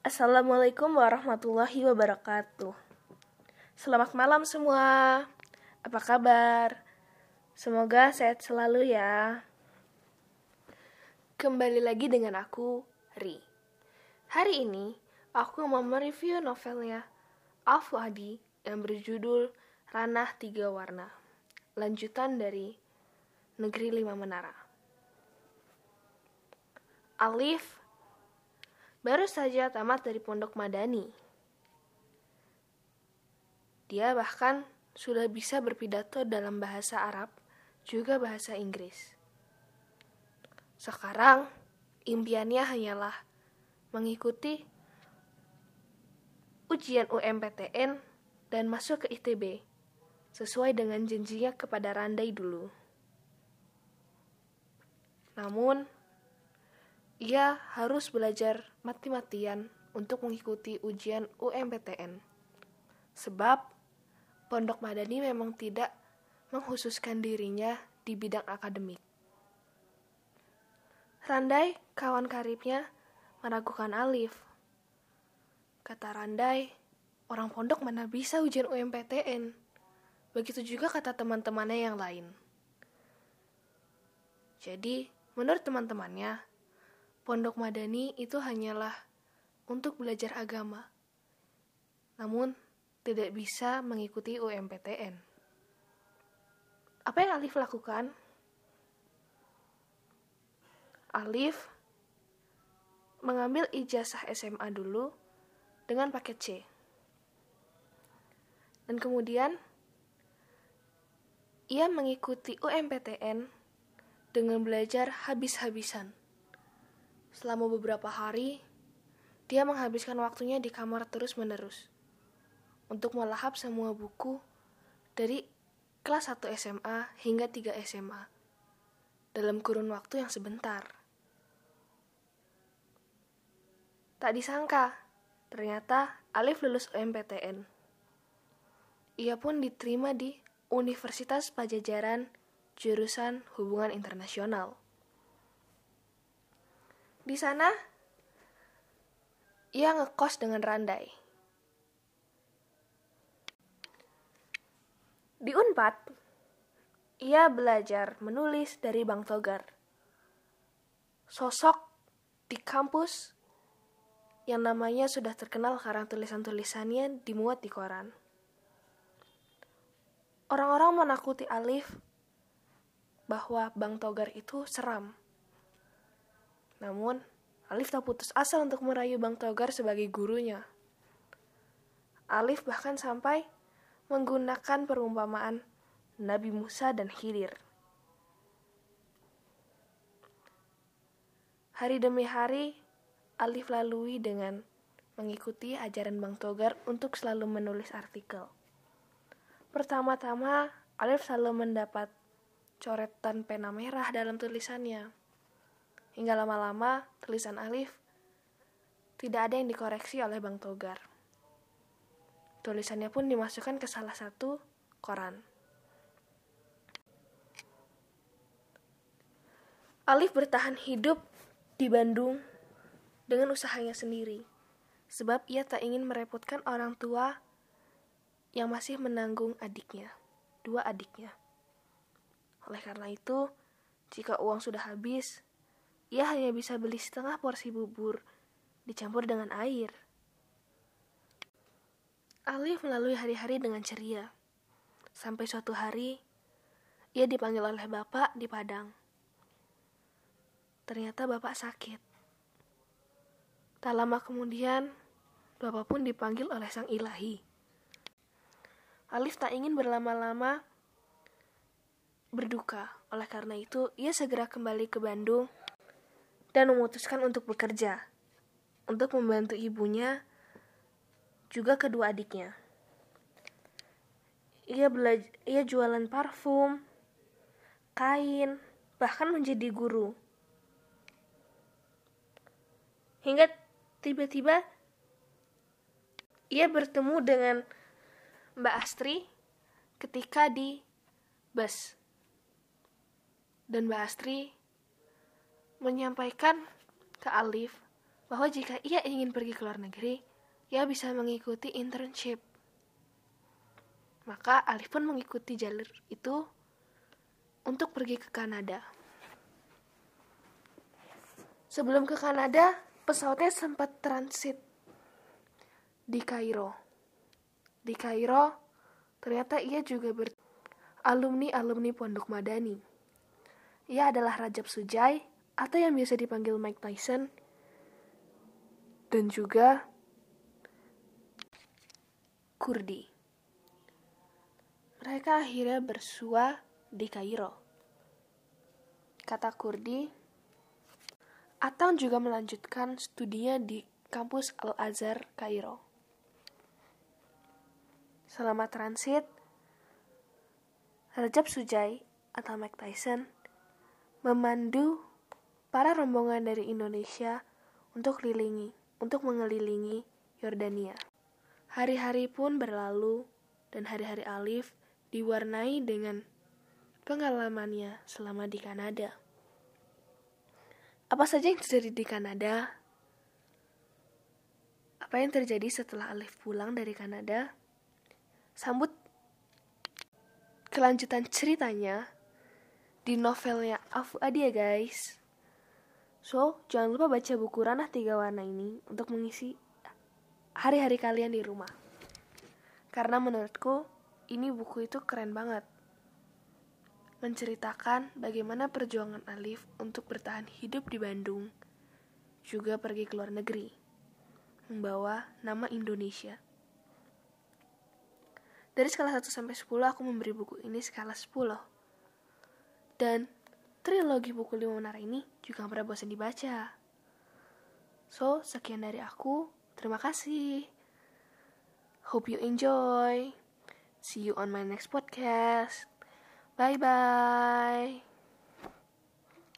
Assalamualaikum warahmatullahi wabarakatuh. Selamat malam semua. Apa kabar? Semoga sehat selalu ya. Kembali lagi dengan aku, Ri. Hari ini, aku mau mereview novelnya Alf Wadi yang berjudul Ranah Tiga Warna. Lanjutan dari Negeri Lima Menara. Alif baru saja tamat dari pondok Madani. Dia bahkan sudah bisa berpidato dalam bahasa Arab, juga bahasa Inggris. Sekarang, impiannya hanyalah mengikuti ujian UMPTN dan masuk ke ITB, sesuai dengan janjinya kepada Randai dulu. Namun, ia harus belajar mati-matian untuk mengikuti ujian UMPTN. Sebab Pondok Madani memang tidak menghususkan dirinya di bidang akademik. Randai, kawan karibnya, meragukan Alif. Kata Randai, orang pondok mana bisa ujian UMPTN. Begitu juga kata teman-temannya yang lain. Jadi, menurut teman-temannya, Pondok Madani itu hanyalah untuk belajar agama, namun tidak bisa mengikuti UMPTN. Apa yang Alif lakukan? Alif mengambil ijazah SMA dulu dengan paket C. Dan kemudian ia mengikuti UMPTN dengan belajar habis-habisan. Selama beberapa hari, dia menghabiskan waktunya di kamar terus-menerus untuk melahap semua buku dari kelas 1 SMA hingga 3 SMA dalam kurun waktu yang sebentar. Tak disangka, ternyata Alif lulus UMPTN. Ia pun diterima di Universitas Pajajaran jurusan Hubungan Internasional. Di sana, ia ngekos dengan Randai. Di Unpad, ia belajar menulis dari Bang Togar. Sosok di kampus yang namanya sudah terkenal karena tulisan-tulisannya dimuat di koran. Orang-orang menakuti Alif bahwa Bang Togar itu seram namun, Alif tak putus asa untuk merayu Bang Togar sebagai gurunya. Alif bahkan sampai menggunakan perumpamaan Nabi Musa dan Khidir. Hari demi hari, Alif lalui dengan mengikuti ajaran Bang Togar untuk selalu menulis artikel. Pertama-tama, Alif selalu mendapat coretan pena merah dalam tulisannya. Hingga lama-lama, tulisan Alif tidak ada yang dikoreksi oleh Bang Togar. Tulisannya pun dimasukkan ke salah satu koran. Alif bertahan hidup di Bandung dengan usahanya sendiri, sebab ia tak ingin merepotkan orang tua yang masih menanggung adiknya, dua adiknya. Oleh karena itu, jika uang sudah habis, ia hanya bisa beli setengah porsi bubur dicampur dengan air. Alif melalui hari-hari dengan ceria. Sampai suatu hari, ia dipanggil oleh bapak di Padang. Ternyata bapak sakit. Tak lama kemudian, bapak pun dipanggil oleh sang ilahi. Alif tak ingin berlama-lama berduka. Oleh karena itu, ia segera kembali ke Bandung dan memutuskan untuk bekerja untuk membantu ibunya juga kedua adiknya. Ia belajar, ia jualan parfum, kain, bahkan menjadi guru. Hingga tiba-tiba ia bertemu dengan Mbak Astri ketika di bus. Dan Mbak Astri menyampaikan ke Alif bahwa jika ia ingin pergi ke luar negeri, ia bisa mengikuti internship. Maka Alif pun mengikuti jalur itu untuk pergi ke Kanada. Sebelum ke Kanada, pesawatnya sempat transit di Kairo. Di Kairo, ternyata ia juga ber alumni-alumni Pondok Madani. Ia adalah Rajab Sujai atau yang biasa dipanggil Mike Tyson dan juga Kurdi. Mereka akhirnya bersua di Kairo. Kata Kurdi, atau juga melanjutkan studinya di kampus Al-Azhar, Kairo. Selama transit, Rajab Sujai atau Mike Tyson memandu para rombongan dari Indonesia untuk kelilingi untuk mengelilingi Yordania. Hari-hari pun berlalu dan hari-hari Alif diwarnai dengan pengalamannya selama di Kanada. Apa saja yang terjadi di Kanada? Apa yang terjadi setelah Alif pulang dari Kanada? Sambut kelanjutan ceritanya di novelnya Afu Adia guys. So, jangan lupa baca buku Ranah Tiga Warna ini untuk mengisi hari-hari kalian di rumah. Karena menurutku, ini buku itu keren banget. Menceritakan bagaimana perjuangan Alif untuk bertahan hidup di Bandung, juga pergi ke luar negeri, membawa nama Indonesia. Dari skala 1 sampai 10, aku memberi buku ini skala 10. Dan trilogi buku lima menara ini juga pernah bosan dibaca. So, sekian dari aku. Terima kasih. Hope you enjoy. See you on my next podcast. Bye bye.